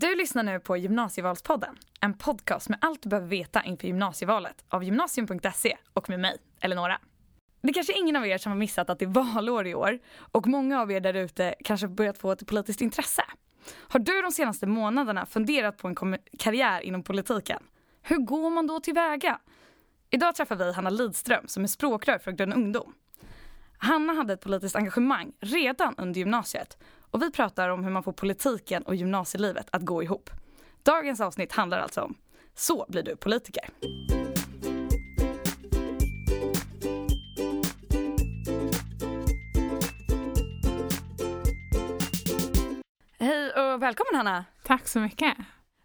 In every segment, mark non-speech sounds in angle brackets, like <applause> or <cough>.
Du lyssnar nu på Gymnasievalspodden, en podcast med allt du behöver veta inför gymnasievalet av gymnasium.se och med mig, Eleonora. Det är kanske ingen av er som har missat att det är valår i år och många av er där ute kanske börjat få ett politiskt intresse. Har du de senaste månaderna funderat på en karriär inom politiken? Hur går man då tillväga? Idag träffar vi Hanna Lidström som är språkrör för Grön ungdom. Hanna hade ett politiskt engagemang redan under gymnasiet och vi pratar om hur man får politiken och gymnasielivet att gå ihop. Dagens avsnitt handlar alltså om Så blir du politiker. Hej och välkommen Hanna! Tack så mycket.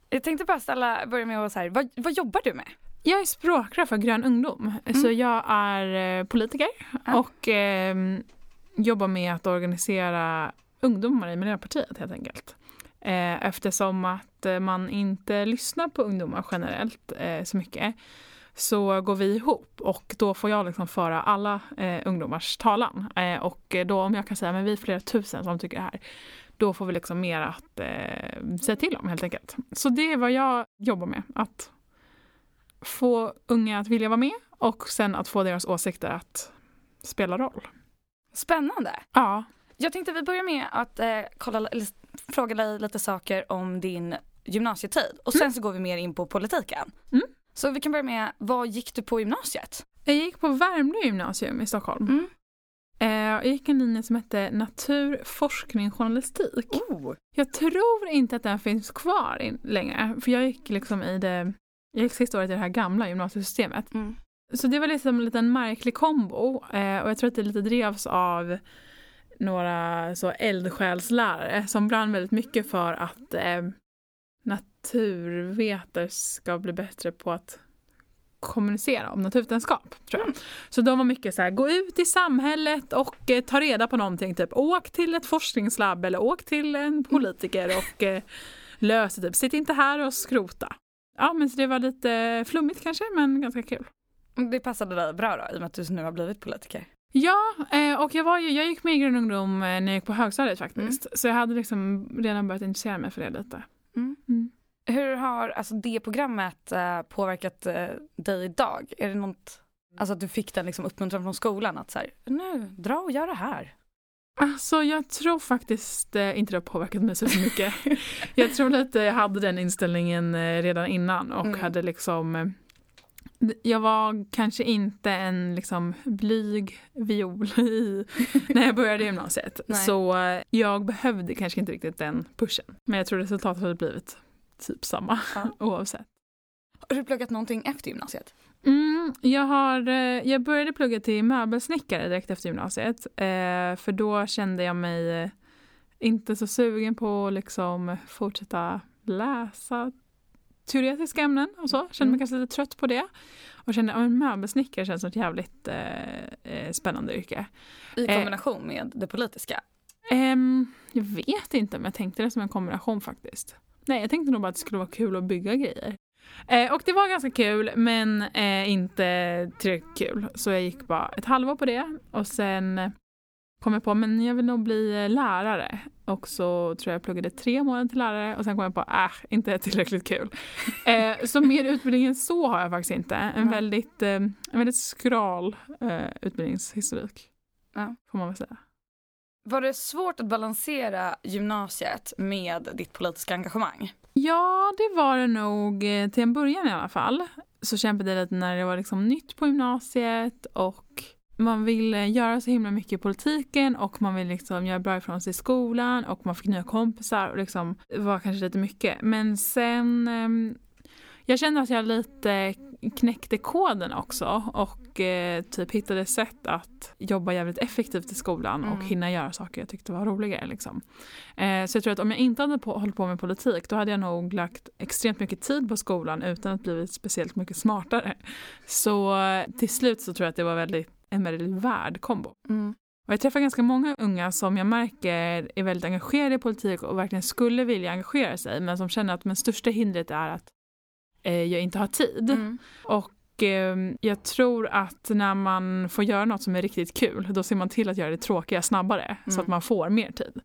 Jag tänkte bara ställa, börja med att säga, vad, vad jobbar du med? Jag är språkrör för Grön ungdom, mm. så jag är eh, politiker ja. och eh, jobbar med att organisera ungdomar i Miljöpartiet helt enkelt. Eh, eftersom att eh, man inte lyssnar på ungdomar generellt eh, så mycket så går vi ihop och då får jag liksom föra alla eh, ungdomars talan. Och då om jag kan säga men vi är flera tusen som tycker det här, då får vi liksom mer att eh, säga till om helt enkelt. Så det är vad jag jobbar med, att få unga att vilja vara med och sen att få deras åsikter att spela roll. Spännande! Ja. Jag tänkte vi börjar med att eh, kolla, eller, fråga dig lite saker om din gymnasietid och sen mm. så går vi mer in på politiken. Mm. Så vi kan börja med, vad gick du på gymnasiet? Jag gick på Värmdö gymnasium i Stockholm. Mm. Eh, jag gick en linje som hette natur, forskning, journalistik. Oh. Jag tror inte att den finns kvar in, längre för jag gick liksom i det, jag gick sista året i det här gamla gymnasiesystemet. Mm. Så det var liksom en liten märklig kombo eh, och jag tror att det lite drevs av några så eldsjälslärare som brann väldigt mycket för att eh, naturvetare ska bli bättre på att kommunicera om naturvetenskap. Tror jag. Så de var mycket så här, gå ut i samhället och eh, ta reda på någonting. Typ åk till ett forskningslabb eller åk till en politiker och eh, lös typ. Sitt inte här och skrota. Ja men så det var lite flummigt kanske men ganska kul. Det passade dig bra då i och med att du nu har blivit politiker? Ja, eh, och jag, var ju, jag gick med i Grön ungdom när jag gick på högstadiet faktiskt. Mm. Så jag hade liksom redan börjat intressera mig för det lite. Mm. Mm. Hur har alltså, det programmet äh, påverkat äh, dig idag? Är det något, alltså att du fick den liksom uppmuntran från skolan att så här, nu, dra och gör det här? Alltså jag tror faktiskt eh, inte det har påverkat mig så mycket. <laughs> jag tror att jag hade den inställningen eh, redan innan och mm. hade liksom eh, jag var kanske inte en liksom blyg viol <laughs> i, när jag började gymnasiet. så jag behövde kanske inte riktigt den pushen. Men jag tror resultatet hade blivit typ samma ja. <laughs> oavsett. Har du pluggat någonting efter gymnasiet? Mm, jag, har, eh, jag började plugga till möbelsnickare direkt efter gymnasiet. Eh, för då kände jag mig inte så sugen på att liksom fortsätta läsa teoretiska ämnen och så. Kände mig mm. kanske lite trött på det. Och kände att ja, möbelsnickare känns som ett jävligt eh, eh, spännande yrke. I eh, kombination eh, med det politiska? Eh, jag vet inte om jag tänkte det som en kombination faktiskt. Nej, jag tänkte nog bara att det skulle vara kul att bygga grejer. Eh, och det var ganska kul men eh, inte tillräckligt kul. Så jag gick bara ett halvår på det och sen kom jag på men jag vill nog bli lärare. Och så tror jag jag pluggade tre månader till lärare och sen kom jag på äh, inte tillräckligt kul. <laughs> Eh, så mer utbildning än så har jag faktiskt inte. En, ja. väldigt, eh, en väldigt skral eh, utbildningshistorik. Ja. Får man väl säga. Var det svårt att balansera gymnasiet med ditt politiska engagemang? Ja, det var det nog eh, till en början i alla fall. Så kämpade jag lite när det var liksom nytt på gymnasiet och man vill eh, göra så himla mycket i politiken och man vill liksom göra bra ifrån sig i skolan och man fick nya kompisar och liksom det var kanske lite mycket. Men sen ehm, jag kände att jag lite knäckte koden också och eh, typ hittade sätt att jobba jävligt effektivt i skolan mm. och hinna göra saker jag tyckte var roligare. Liksom. Eh, så jag tror att om jag inte hade på, hållit på med politik då hade jag nog lagt extremt mycket tid på skolan utan att blivit speciellt mycket smartare. Så eh, till slut så tror jag att det var väldigt, en väldigt värd kombo. Mm. Och jag träffar ganska många unga som jag märker är väldigt engagerade i politik och verkligen skulle vilja engagera sig men som känner att det största hindret är att eh, jag inte har tid. Mm. Och eh, jag tror att när man får göra något som är riktigt kul då ser man till att göra det tråkiga snabbare mm. så att man får mer tid.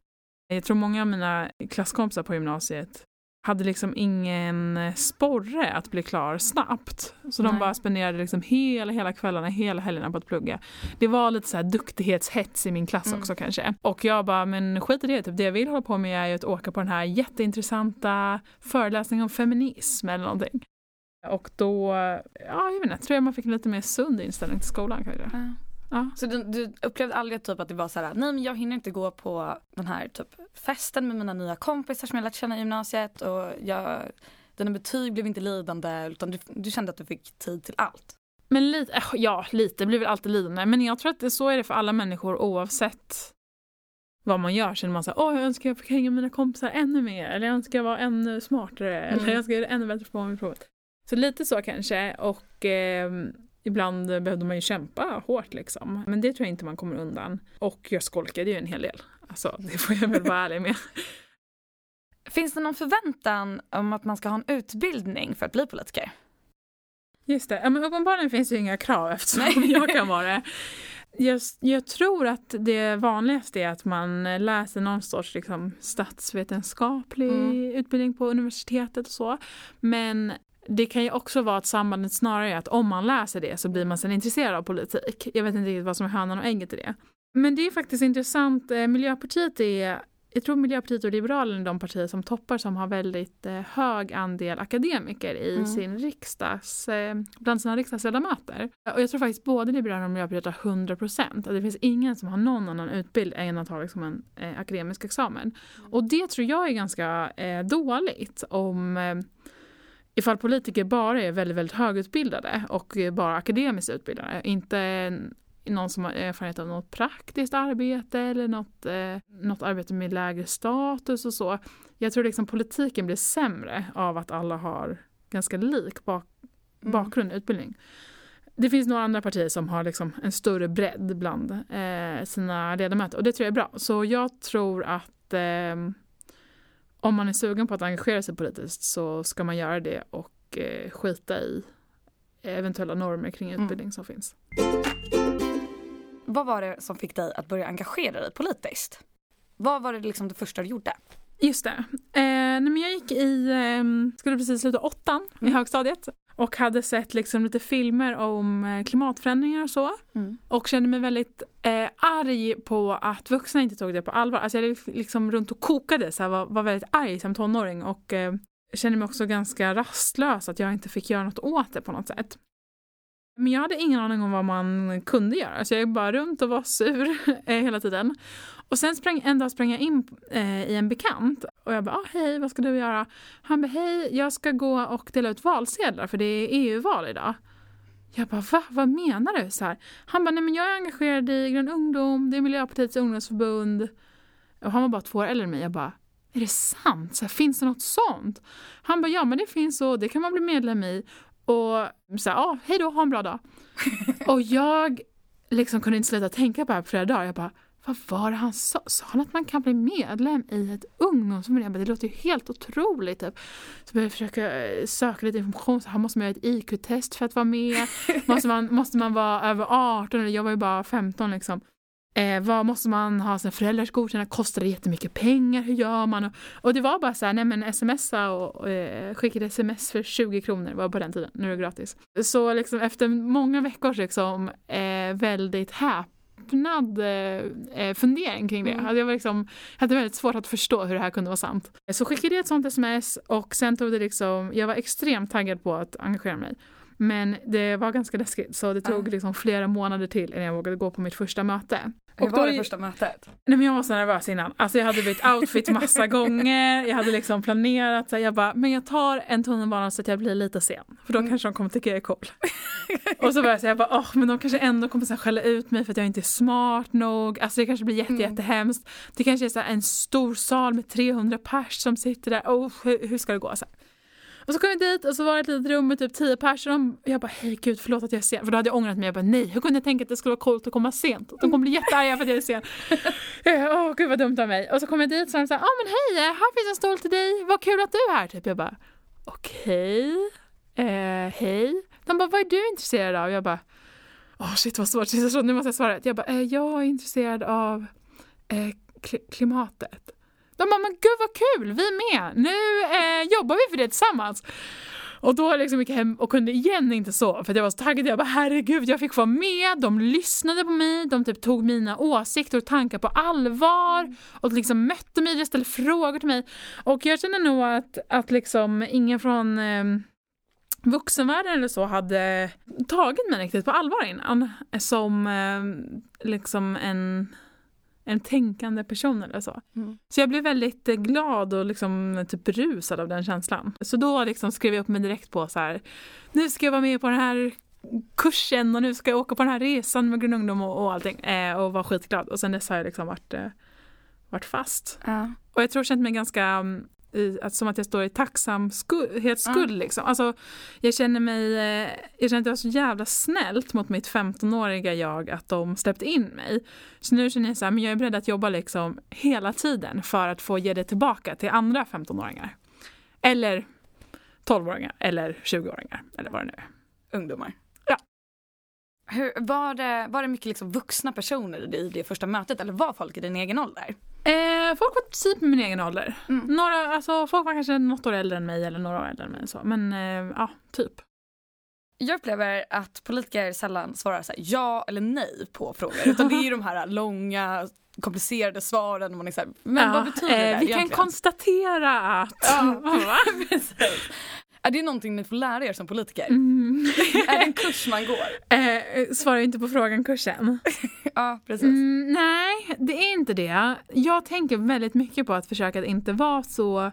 Jag tror många av mina klasskompisar på gymnasiet hade liksom ingen sporre att bli klar snabbt. Så de Nej. bara spenderade liksom hela, hela kvällarna, hela helgerna på att plugga. Det var lite så här duktighetshets i min klass Mm. också kanske. Och jag bara, men skit i det, typ, det jag vill hålla på med är ju att åka på den här jätteintressanta föreläsningen om feminism eller någonting. Och då, ja jag vet inte, tror jag man fick en lite mer sund inställning till skolan kanske. Ja. Ja. Så du, du upplevde aldrig typ att det var så här, nej men jag hinner inte gå på den här typ festen med mina nya kompisar som jag lärt känna i gymnasiet och jag, dina betyg blev inte lidande utan du, du kände att du fick tid till allt. Men lite, äh, ja lite blir väl alltid lidande. Men jag tror att det, så är det för alla människor oavsett vad man gör. Känner man så här, åh jag önskar jag fick hänga med mina kompisar ännu mer. Eller jag önskar jag var ännu smartare. Mm. Eller jag ska göra ännu bättre på mitt provet. Så lite så kanske. Och eh, ibland behövde man ju kämpa hårt liksom. Men det tror jag inte man kommer undan. Och jag skolkade ju en hel del. Alltså det får jag väl vara ärlig med. <laughs> Finns det någon förväntan om att man ska ha en utbildning för att bli politiker? Just det, men uppenbarligen finns det ju inga krav eftersom Nej. <laughs> jag kan vara det. Jag, jag tror att det vanligaste är att man läser någon sorts liksom, statsvetenskaplig Mm. utbildning på universitetet och så. Men det kan ju också vara att sambandet snarare är att om man läser det så blir man sen intresserad av politik. Jag vet inte riktigt vad som är hönan och ägget i det. Men det är faktiskt intressant. Eh, Miljöpartiet är jag tror Miljöpartiet och Liberalerna är de partier som toppar som har väldigt eh, hög andel akademiker i Mm. sin riksdags, eh, bland sina riksdagsledamöter. Och jag tror faktiskt både Liberalerna och Miljöpartiet har 100 procent. Det finns ingen som har någon annan utbildning än att ha liksom en eh, akademisk examen. Och det tror jag är ganska eh, dåligt om eh, ifall politiker bara är väldigt, väldigt högutbildade och bara akademiskt utbildade. Inte någon som har erfarenhet av något praktiskt arbete eller något, eh, något arbete med lägre status och så. Jag tror liksom politiken blir sämre av att alla har ganska lik bak Mm. bakgrund och utbildning. Det finns några andra partier som har liksom en större bredd bland eh, sina ledamöter och det tror jag är bra. Så jag tror att eh, om man är sugen på att engagera sig politiskt så ska man göra det och eh, skita i eventuella normer kring Mm. utbildning som finns. Vad var det som fick dig att börja engagera dig politiskt? Vad var det liksom det första du gjorde? Just det. Eh, nej, men jag gick i, eh, skulle precis sluta åttan i Mm. högstadiet och hade sett liksom lite filmer om eh, klimatförändringar och så. Och kände mig väldigt eh, arg på att vuxna inte tog det på allvar. Alltså jag gick liksom runt och kokade, så här, var, var väldigt arg som tonåring och eh, kände mig också ganska rastlös att jag inte fick göra något åt det på något sätt. Men jag hade ingen aning om vad man kunde göra, så jag gick bara runt och var sur <laughs> eh, hela tiden. Och sen sprang, en dag sprang jag in eh, i en bekant och jag bara ah, hej, vad ska du göra? Han bara hej, jag ska gå och dela ut valsedlar för det är EU-val idag. Jag bara va, vad menar du? Så här. Han bara nej men jag är engagerad i Grön ungdom, det är Miljöpartiets ungdomsförbund. Och han var bara två år äldre än mig. Jag bara är det sant? Så här, finns det något sånt? Han bara ja men det finns och det kan man bli medlem i. Och så här, ja hej då, ha en bra dag. <laughs> och jag liksom kunde inte sluta tänka på det här på flera dagar. Jag bara vad var det han sa? Sa han att man kan bli medlem i ett ungdomsförbund? Det låter ju helt otroligt. Typ. Så började jag försöka eh, söka lite information. Så här måste man göra ett IQ-test för att vara med. <laughs> måste, man, måste man vara över 18? Eller Jag var ju bara 15 liksom. Eh, vad måste man ha sina föräldrars godkännande? Kostar det jättemycket pengar? Hur gör man? Och, och det var bara så här, nej men smsa och, och eh, skickade sms för 20 kronor var på den tiden, nu är det gratis. Så liksom efter många veckors liksom eh, väldigt häpnad eh, eh, fundering kring det. Mm. Alltså jag, var liksom, hade väldigt svårt att förstå hur det här kunde vara sant. Så skickade jag ett sånt sms och sen tog det liksom, jag var extremt taggad på att engagera mig. Men det var ganska läskigt så det tog liksom flera månader till innan jag vågade gå på mitt första möte. Hur Och var då- det första mötet? Nej men jag var så nervös innan. Alltså jag hade bytt outfit massa <laughs> gånger. Jag hade liksom planerat. Så här, jag bara, men jag tar en tunnelbana så att jag blir lite sen. För då Mm. kanske de kommer tycka jag är cool. <laughs> och så började jag jag bara, åh men de kanske ändå kommer så här, skälla ut mig för att jag inte är smart nog. Alltså det kanske blir jätte, Mm. jättehemskt. Det kanske är så här, en stor sal med 300 pers som sitter där. Oh, hur, hur ska det gå? Så här. Och så kom jag dit och så var det ett litet rum med typ 10 personer. Och jag bara, hej gud förlåt att jag är sen. För då hade jag ångrat mig. Jag bara, nej hur kunde jag tänka att det skulle vara coolt att komma sent? De kommer bli jättearga för att jag är sen. <laughs> Eh, Åh gud vad dumt av mig. Och så kom jag dit och så sa de här, ja men hej, här finns en stol till dig. Vad kul att du är här. Typ. Jag bara, okej, eh, hej. De bara, vad är du intresserad av? Jag bara, åh shit vad svårt. <laughs> Nu måste jag svara. Jag bara, eh, jag är intresserad av eh, kli- klimatet. De bara, men gud vad kul, vi är med! Nu eh, jobbar vi för det tillsammans. Och då liksom gick jag hem och kunde igen inte så för jag var så taggad. Jag bara herregud, jag fick vara med. De lyssnade på mig, de typ tog mina åsikter och tankar på allvar och liksom mötte mig, ställde frågor till mig. Och jag känner nog att, att liksom ingen från eh, vuxenvärlden eller så hade tagit mig riktigt på allvar innan. Som eh, liksom en en tänkande person eller så. Mm. Så jag blev väldigt glad och liksom typ berusad av den känslan. Så då liksom skrev jag upp mig direkt på så här, nu ska jag vara med på den här kursen och nu ska jag åka på den här resan med Grön Ungdom och, och allting. Eh, och var skitglad. Och sen dess har jag liksom varit, eh, varit fast. Ja. Och jag tror jag känt mig ganska mm, i, att, som att jag står i tacksamhetsskuld. Mm. Liksom. Alltså, jag känner mig, eh, jag känner att det var så jävla snällt mot mitt 15-åriga jag att de släppte in mig. Så nu känner jag så här, men jag är beredd att jobba liksom hela tiden för att få ge det tillbaka till andra 15-åringar. Eller 12-åringar eller 20-åringar eller vad det nu är. Ungdomar. Ja. Hur, var, det, var det mycket liksom vuxna personer i det första mötet eller var folk i din egen ålder? Eh, folk var typ min egen ålder. Mm. Några, alltså, folk var kanske något år äldre än mig eller några år äldre än mig. Så. Men eh, ja, typ. Jag upplever att politiker sällan svarar så här, ja eller nej på frågor. Utan det är ju de här långa komplicerade svaren. Man är så här, men ja, vad betyder det? Eh, vi kan konstatera att... Ja, <laughs> precis. Är det någonting ni får lära er som politiker? Mm. <laughs> är det en kurs man går? Eh, svarar inte på frågan kursen. <laughs> ja, precis. Mm, nej, det är inte det. Jag tänker väldigt mycket på att försöka att inte vara så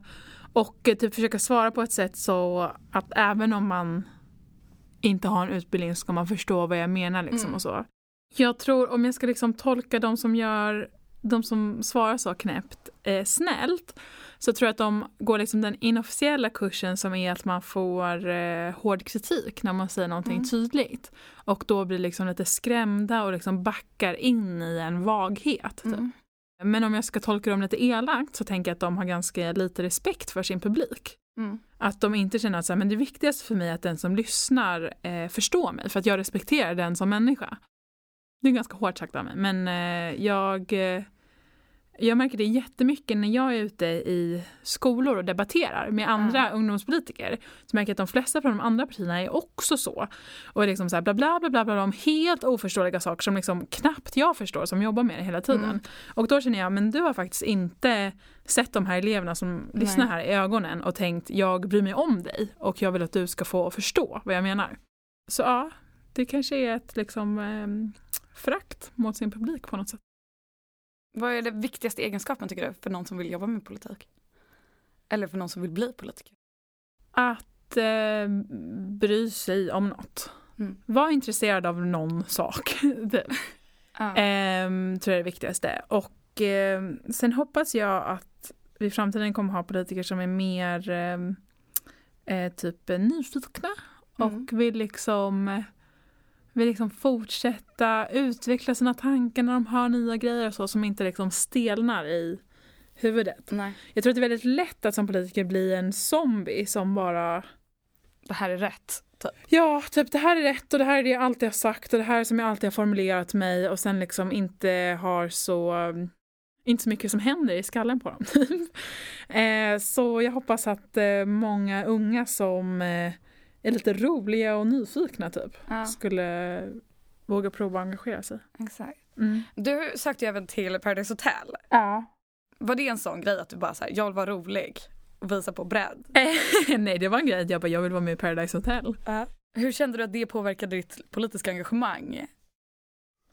och typ försöka svara på ett sätt så att även om man inte har en utbildning ska man förstå vad jag menar liksom mm. och så. Jag tror om jag ska liksom tolka de som gör, de som svarar så knäppt eh, snällt så tror jag att de går liksom den inofficiella kursen som är att man får eh, hård kritik när man säger någonting mm. tydligt. Och då blir liksom lite skrämda och liksom backar in i en vaghet. Typ. Mm. Men om jag ska tolka dem lite elakt så tänker jag att de har ganska lite respekt för sin publik. Mm. Att de inte känner att så här, men det viktigaste för mig är att den som lyssnar eh, förstår mig för att jag respekterar den som människa. Det är ganska hårt sagt av mig men eh, jag eh, jag märker det jättemycket när jag är ute i skolor och debatterar med andra mm. ungdomspolitiker. Så märker jag att de flesta från de andra partierna är också så. Och är liksom så här bla bla bla bla, bla om helt oförståeliga saker som liksom knappt jag förstår som jobbar med det hela tiden. Mm. Och då känner jag, men du har faktiskt inte sett de här eleverna som Nej. lyssnar här i ögonen och tänkt jag bryr mig om dig och jag vill att du ska få förstå vad jag menar. Så ja, det kanske är ett liksom eh, frakt mot sin publik på något sätt. Vad är den viktigaste egenskapen tycker du för någon som vill jobba med politik? Eller för någon som vill bli politiker? Att eh, bry sig om något. Mm. Var intresserad av någon sak. <laughs> ah. eh, tror jag är det viktigaste. Och eh, sen hoppas jag att vi i framtiden kommer ha politiker som är mer ehm, eh, typ nyfikna mm. och vill liksom vill liksom fortsätta utveckla sina tankar när de hör nya grejer och så som inte liksom stelnar i huvudet. Nej. Jag tror att det är väldigt lätt att som politiker bli en zombie som bara... Det här är rätt. Typ. Ja, typ det här är rätt och det här är det jag alltid har sagt och det här är som jag alltid har formulerat mig och sen liksom inte har så inte så mycket som händer i skallen på dem. <laughs> eh, så jag hoppas att eh, många unga som eh, är lite roliga och nyfikna typ. Ja. Skulle våga prova att engagera sig. Exakt. Mm. Du sökte ju även till Paradise Hotel. Ja. Var det en sån grej att du bara såhär, jag vill vara rolig och visa på bredd? <laughs> Nej det var en grej att jag bara, jag vill vara med i Paradise Hotel. Ja. Hur kände du att det påverkade ditt politiska engagemang?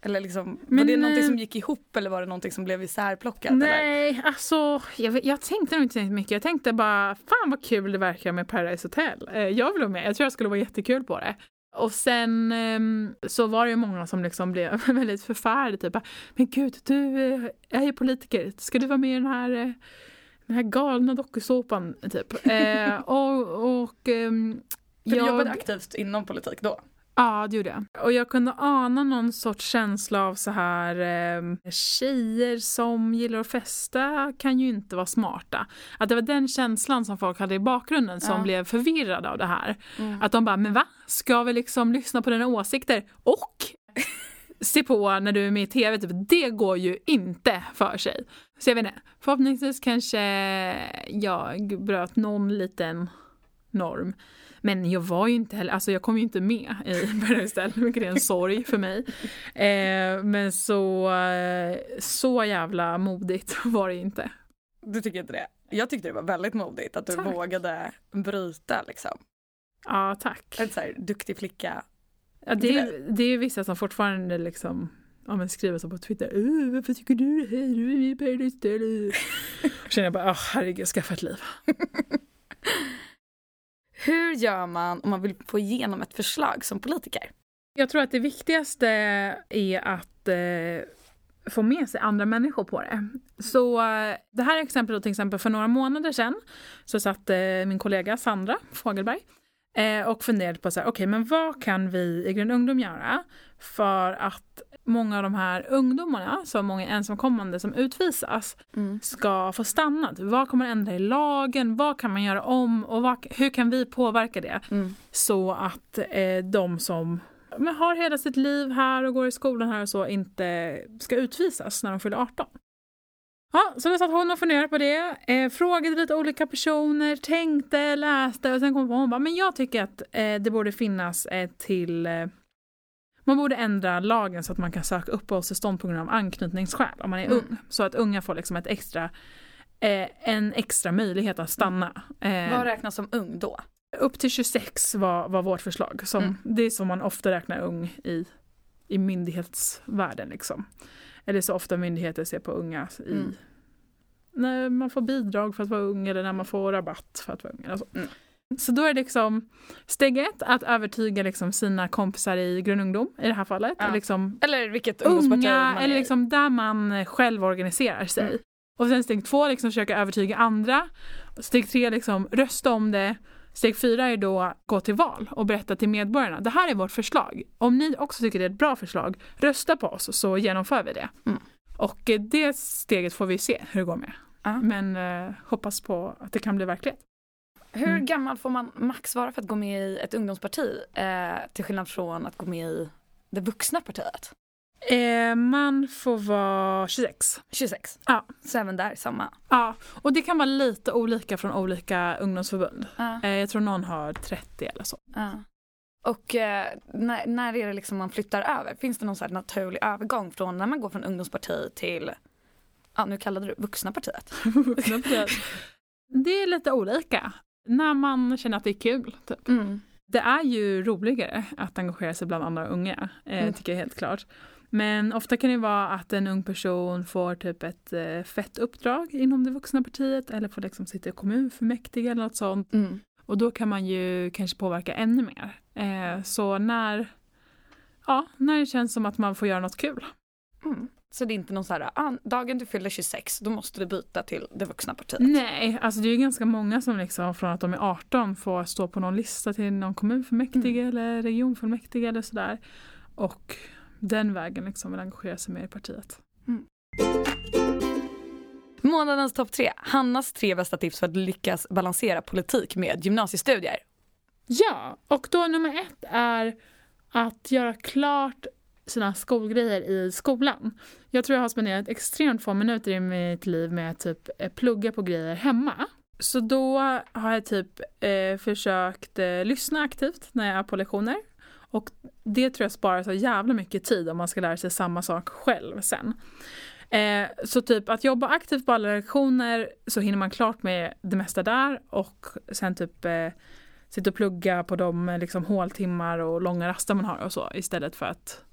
Eller liksom, men, var det någonting som gick ihop eller var det någonting som blev isärplockat? Nej, eller? alltså jag, jag tänkte nog inte så mycket. Jag tänkte bara, fan vad kul det verkar med Paradise Hotel. Eh, jag vill vara med, jag tror jag skulle vara jättekul på det. Och sen um, så var det ju många som liksom blev <laughs> väldigt förfärade. Typ, men gud, du uh, är ju politiker. Ska du vara med i den här, den här galna dokusåpan? Typ. <laughs> och, och um, För du jobbade aktivt inom politik då? Ja, det gjorde jag. Och jag kunde ana någon sorts känsla av så här eh, tjejer som gillar att festa kan ju inte vara smarta. Att det var den känslan som folk hade i bakgrunden som ja. blev förvirrade av det här. Mm. Att de bara, men va? Ska vi liksom lyssna på dina åsikter och <laughs> se på när du är med i tv, typ, det går ju inte för sig. Så jag vet inte, förhoppningsvis kanske jag bröt någon liten norm. Men jag var ju inte heller, alltså jag kom ju inte med i <laughs> Hotel, vilket är en sorg för mig. Eh, men så, eh, så jävla modigt <laughs> var det inte. Du tycker inte det? Jag tyckte det var väldigt modigt att du Tack. vågade bryta liksom. Ja, tack. En så här duktig flicka. Ja, det, är, det är vissa som fortfarande liksom ja, men skriver så på Twitter. "Uh, Varför tycker du det här? Du är med i Paradise Hotel." <laughs> Känner jag bara, oh, herregud, skaffa ett liv. Hur gör man om man vill få igenom ett förslag som politiker? Jag tror att det viktigaste är att eh, få med sig andra människor på det. Så eh, det här exemplet då till exempel för några månader sedan så satt eh, min kollega Sandra Fogelberg eh, och funderade på så här, okej men vad kan vi i Grön Ungdom göra för att många av de här ungdomarna, så många ensamkommande som utvisas, ska få stanna. Vad kommer ändra i lagen? Vad kan man göra om? Och vad, hur kan vi påverka det? Mm. Så att eh, de som men har hela sitt liv här och går i skolan här och så inte ska utvisas när de fyller 18. Ja, så då satt hon och funderade på det, eh, frågade lite olika personer, tänkte, läste och sen kom hon och bara, men jag tycker att eh, det borde finnas ett till eh, man borde ändra lagen så att man kan söka uppehållstillstånd på grund av anknytningsskäl om man är Mm. ung. Så att unga får liksom ett extra, eh, en extra möjlighet att stanna. Eh, Vad räknas som ung då? upp till 26 var, var vårt förslag. Som, Mm. Det är som man ofta räknar ung i, i myndighetsvärlden. Liksom. Eller så ofta myndigheter ser på unga i, Mm. när man får bidrag för att vara ung eller när man får rabatt för att vara ung. Eller så. Mm. Så då är det liksom steg ett att övertyga liksom sina kompisar i grön ungdom i det här fallet. Ja. Liksom Eller vilket ungdomsparti man är eller liksom där man själv organiserar sig. Mm. Och sen steg två, liksom försöka övertyga andra. Steg tre, liksom rösta om det. Steg fyra är då gå till val och berätta till medborgarna. Det här är vårt förslag. Om ni också tycker det är ett bra förslag, rösta på oss så genomför vi det. Mm. Och eh, det steget får vi se hur det går med. Ja. Men eh, hoppas på att det kan bli verklighet. Hur Mm. gammal får man max vara för att gå med i ett ungdomsparti? Eh, till skillnad från att gå med i det vuxna partiet. Eh, man får vara 26. 26. Ja. Så även där samma. Ja, och det kan vara lite olika från olika ungdomsförbund. Ja. Eh, jag tror någon har 30 eller så. Ja. Och eh, när, när är det liksom man flyttar över? Finns det någon så här naturlig övergång från när man går från ungdomsparti till, ja nu kallade du <laughs> vuxna partiet. det är lite olika. När man känner att det är kul. Typ. Mm. Det är ju roligare att engagera sig bland andra unga, eh, Mm. tycker jag helt klart. Men ofta kan det vara att en ung person får typ ett eh, fett uppdrag inom det vuxna partiet eller får liksom sitta i kommunfullmäktige eller något sånt. Mm. Och då kan man ju kanske påverka ännu mer. Eh, så när, ja, när det känns som att man får göra något kul. Mm. Så det är inte någon så här, ah, dagen du fyller 26 då måste du byta till det vuxna partiet. Nej, alltså det är ju ganska många som liksom från att de är 18 får stå på någon lista till någon kommunfullmäktige Mm. eller regionfullmäktige eller sådär. Och den vägen liksom vill engagera sig mer i partiet. Månadens topp tre. Hannas tre bästa tips för att lyckas balansera politik med gymnasiestudier. Ja, och då nummer ett är att göra klart sina skolgrejer i skolan. Jag tror jag har spenderat extremt få minuter i mitt liv med att typ eh, plugga på grejer hemma. Så då har jag typ eh, försökt eh, lyssna aktivt när jag är på lektioner. Och det tror jag sparar så jävla mycket tid om man ska lära sig samma sak själv sen. Eh, så typ att jobba aktivt på alla lektioner så hinner man klart med det mesta där och sen typ eh, sitta och plugga på de liksom, håltimmar och långa raster man har och så istället för att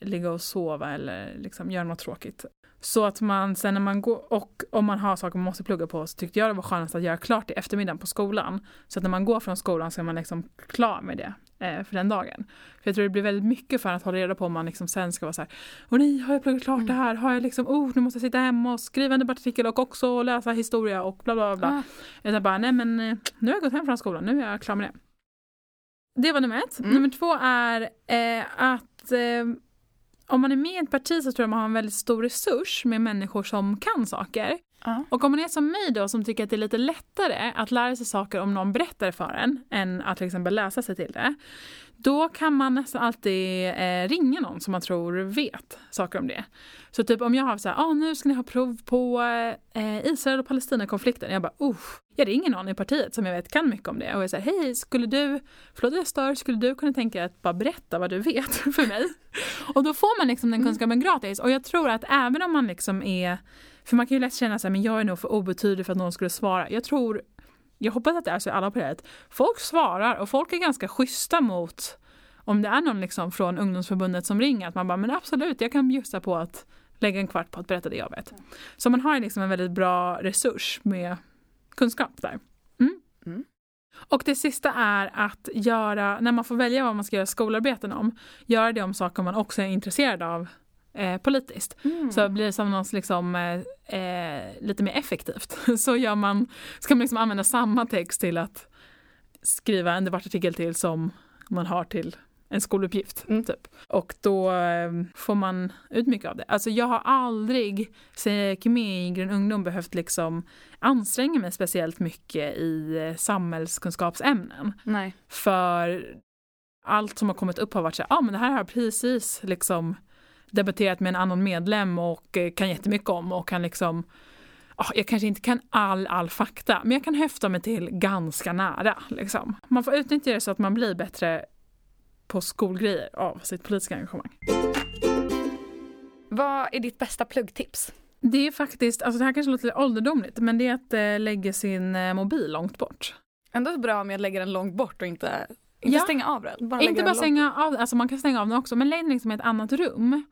ligga och sova eller liksom göra något tråkigt. Så att man sen när man går, och om man har saker man måste plugga på så tyckte jag det var skönast att göra klart i eftermiddagen på skolan. Så att när man går från skolan så är man liksom klar med det eh, för den dagen. För jag tror det blir väldigt mycket för att hålla reda på om man liksom sen ska vara så här, åh nej, har jag pluggat klart det här? Har jag liksom, oh, nu måste jag sitta hemma och skriva en debattartikel och också läsa historia och bla bla bla. Ah. Utan bara, nej men eh, nu har jag gått hem från skolan, nu är jag klar med det. Det var nummer ett. Mm. Nummer två är eh, att eh, om man är med i ett parti så tror jag man har en väldigt stor resurs med människor som kan saker. Ja. Och om man är som mig då som tycker att det är lite lättare att lära sig saker om någon berättar för en än att till exempel läsa sig till det. Då kan man nästan alltid eh, ringa någon som man tror vet saker om det. Så typ om jag har så här, ah, nu ska ni ha prov på eh, Israel och Palestina-konflikten. Jag bara, uh, jag ringer någon i partiet som jag vet kan mycket om det. Och jag säger, hej, skulle du, förlåt jag stör, skulle du kunna tänka dig att bara berätta vad du vet <laughs> för mig? och då får man liksom den kunskapen gratis. Och jag tror att även om man liksom är, för man kan ju lätt känna så här, men jag är nog för obetydlig för att någon skulle svara. Jag tror jag hoppas att det är så i alla program. Folk svarar och folk är ganska schyssta mot om det är någon liksom från ungdomsförbundet som ringer att man bara men absolut jag kan bjussa på att lägga en kvart på att berätta det jag vet. Så man har liksom en väldigt bra resurs med kunskap där. Mm. Mm. Och det sista är att göra, när man får välja vad man ska göra skolarbeten om, göra det om saker man också är intresserad av eh, politiskt. Mm. Så blir det som något liksom, eh, eh, lite mer effektivt. <laughs> Så gör man, ska man liksom använda samma text till att skriva en debattartikel till som man har till en skoluppgift. Mm. Typ. Och då eh, får man ut mycket av det. Alltså jag har aldrig, sen jag gick med i Grön Ungdom, behövt liksom anstränga mig speciellt mycket i eh, samhällskunskapsämnen. Nej. För allt som har kommit upp har varit så ja ah, men det här har precis liksom debatterat med en annan medlem och eh, kan jättemycket om och kan liksom jag kanske inte kan all, all fakta, men jag kan höfta mig till ganska nära. Liksom. Man får utnyttja det så att man blir bättre på skolgrejer av sitt politiska engagemang. Vad är ditt bästa pluggtips? Det är faktiskt, alltså det här kanske låter lite ålderdomligt, men det är att eh, lägga sin eh, mobil långt bort. Ändå bra med att lägga den långt bort och inte, inte Ja. stänga av den. Bara Inte bara stänga av alltså man kan stänga av den också, men lägg den liksom i ett annat rum.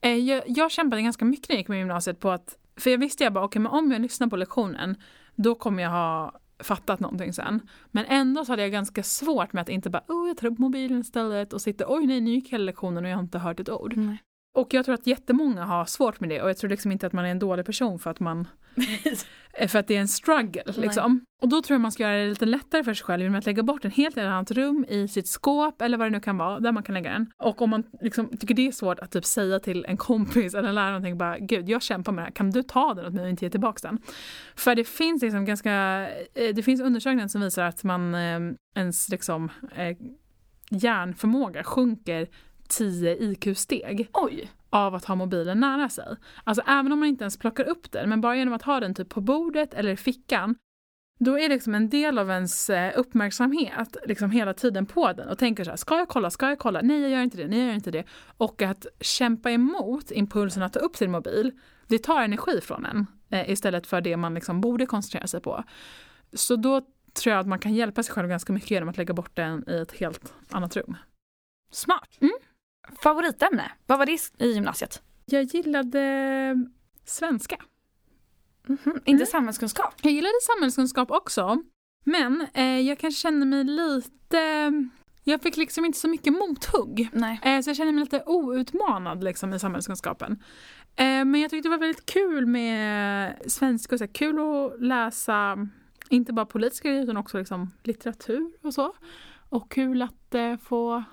Eh, jag, jag kämpade ganska mycket när jag gick med gymnasiet på att, för jag visste jag bara, okej men om jag lyssnar på lektionen, då kommer jag ha fattat någonting sen. Men ändå så hade jag ganska svårt med att inte bara, oh jag tar upp mobilen istället och sitter, oj nej nu gick hela lektionen och jag har inte hört ett ord. Nej. Och jag tror att jättemånga har svårt med det och jag tror liksom inte att man är en dålig person för att man eh, för att det är en struggle. Liksom. Och då tror jag man ska göra det lite lättare för sig själv genom att lägga bort en helt annat rum i sitt skåp eller vad det nu kan vara, där man kan lägga den. Och om man liksom tycker det är svårt att typ säga till en kompis eller lära någonting bara gud jag kämpar med det här, kan du ta den åt mig och inte ge tillbaka den? För det finns liksom ganska, eh, det finns undersökningar som visar att man eh, ens liksom hjärnförmåga sjunker 10 IQ-steg Oj! av att ha mobilen nära sig. Alltså även om man inte ens plockar upp den, men bara genom att ha den typ på bordet eller i fickan, då är liksom en del av ens eh, uppmärksamhet liksom hela tiden på den och tänker så här, ska jag kolla, ska jag kolla, nej jag gör inte det, nej jag gör inte det. Och att kämpa emot impulsen att ta upp sin mobil, det tar energi från en eh, istället för det man liksom borde koncentrera sig på. Så då tror jag att man kan hjälpa sig själv ganska mycket genom att lägga bort den i ett helt annat rum. Smart. Mm. Favoritämne? Vad var det i gymnasiet? Jag gillade svenska. Mhm. Inte samhällskunskap? Jag gillade samhällskunskap också. Men eh, jag kanske kände mig lite... Jag fick liksom inte så mycket mothugg. Nej. Eh, så jag kände mig lite outmanad liksom, i samhällskunskapen. Eh, men jag tyckte det var väldigt kul med svenska. Och så här, kul att läsa inte bara politiska grejer utan också liksom, litteratur och så. Och kul att eh, få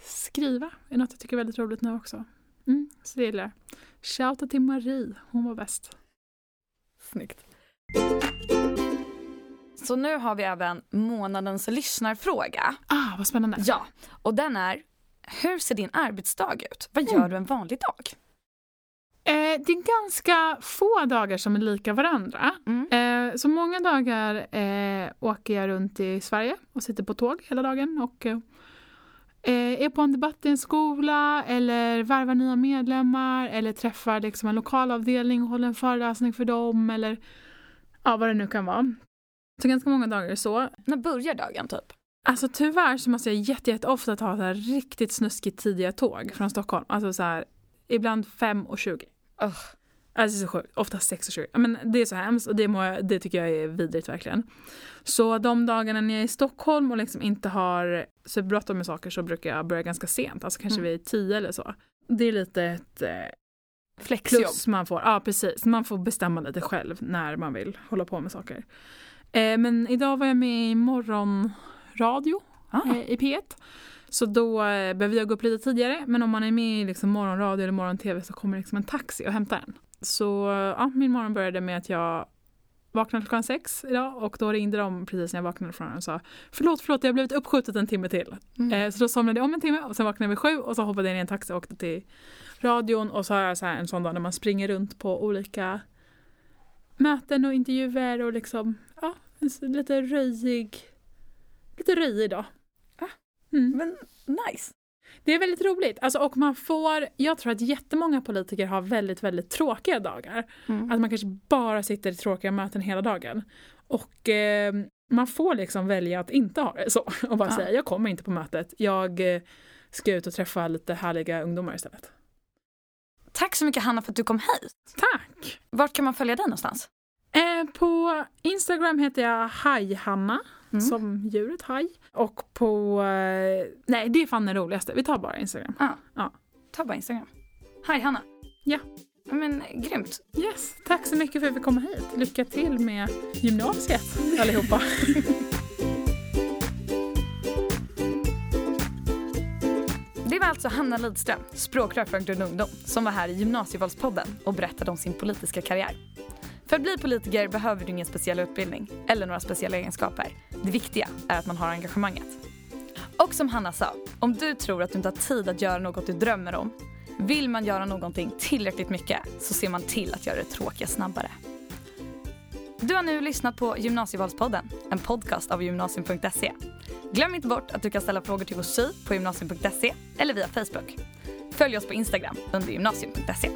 skriva är något jag tycker är väldigt roligt nu också. Mm, så det gillar jag. Shoutout till Marie, hon var bäst. Snyggt. Så nu har vi även månadens lyssnarfråga. Ah, vad spännande. Ja, och den är Hur ser din arbetsdag ut? Vad gör Mm. du en vanlig dag? Eh, det är ganska få dagar som är lika varandra. Mm. Eh, så många dagar eh, åker jag runt i Sverige och sitter på tåg hela dagen och eh, är på en debatt i en skola eller värvar nya medlemmar eller träffar liksom en lokalavdelning och håller en föreläsning för dem eller ja, vad det nu kan vara. Så ganska många dagar är så. När börjar dagen typ? Alltså tyvärr så måste jag jätte, jätte ofta ta så här riktigt snuskigt tidiga tåg från Stockholm. Alltså så här, ibland 5 och 20. Ugh. Alltså så sjukt. Ofta 6 och 20. Men det är så hemskt och det, må jag, det tycker jag är vidrigt verkligen. Så de dagarna när jag är i Stockholm och liksom inte har superbråttom med saker så brukar jag börja ganska sent. Alltså kanske Mm. vid 10 eller så. Det är lite ett eh, Flexjobb. plus man får. Ja precis. Man får bestämma lite själv när man vill hålla på med saker. Eh, men idag var jag med i morgonradio Ah. eh, i P1. Så då eh, behöver jag gå upp lite tidigare. Men om man är med i liksom morgonradio eller morgon-tv så kommer liksom en taxi och hämtar en. Så ja, min morgon började med att jag vaknade klockan sex idag och då ringde de precis när jag vaknade från och sa förlåt, förlåt, jag har blivit uppskjutet en timme till. Mm. Eh, så då somnade jag om en timme och sen vaknade jag vid sju och så hoppade jag ner i en taxi och åkte till radion och så har jag så här en sån dag när man springer runt på olika möten och intervjuer och liksom, ja, lite röjig, lite röjig dag. Ah. Mm. Men nice. Det är väldigt roligt. Alltså, och man får, jag tror att jättemånga politiker har väldigt, väldigt tråkiga dagar. Mm. Att man kanske bara sitter i tråkiga möten hela dagen. Och eh, man får liksom välja att inte ha det så. <laughs> Och bara Ja. säga, jag kommer inte på mötet. Jag eh, ska ut och träffa lite härliga ungdomar istället. Tack så mycket Hanna för att du kom hit. Tack! Vart kan man följa dig någonstans? Eh, på Instagram heter jag Hajhanna, Mm. som djuret haj. Och på... Eh, nej, det är fan det roligaste. Vi tar bara Instagram. Ta bara Instagram. Hej Hanna. Ja. Men grymt. Yes, tack så mycket för att vi fick komma hit. Lycka till med gymnasiet allihopa. <laughs> Det var alltså Hanna Lidström, språkrör för Grön Ungdom, som var här i Gymnasievalspodden och berättade om sin politiska karriär. För att bli politiker behöver du ingen speciell utbildning eller några speciella egenskaper. Det viktiga är att man har engagemanget. Och som Hanna sa, om du tror att du inte har tid att göra något du drömmer om, vill man göra någonting tillräckligt mycket så ser man till att göra det tråkiga snabbare. Du har nu lyssnat på Gymnasievalspodden, en podcast av gymnasium.se. Glöm inte bort att du kan ställa frågor till vår tjej på gymnasium.se eller via Facebook. Följ oss på Instagram under gymnasium.se.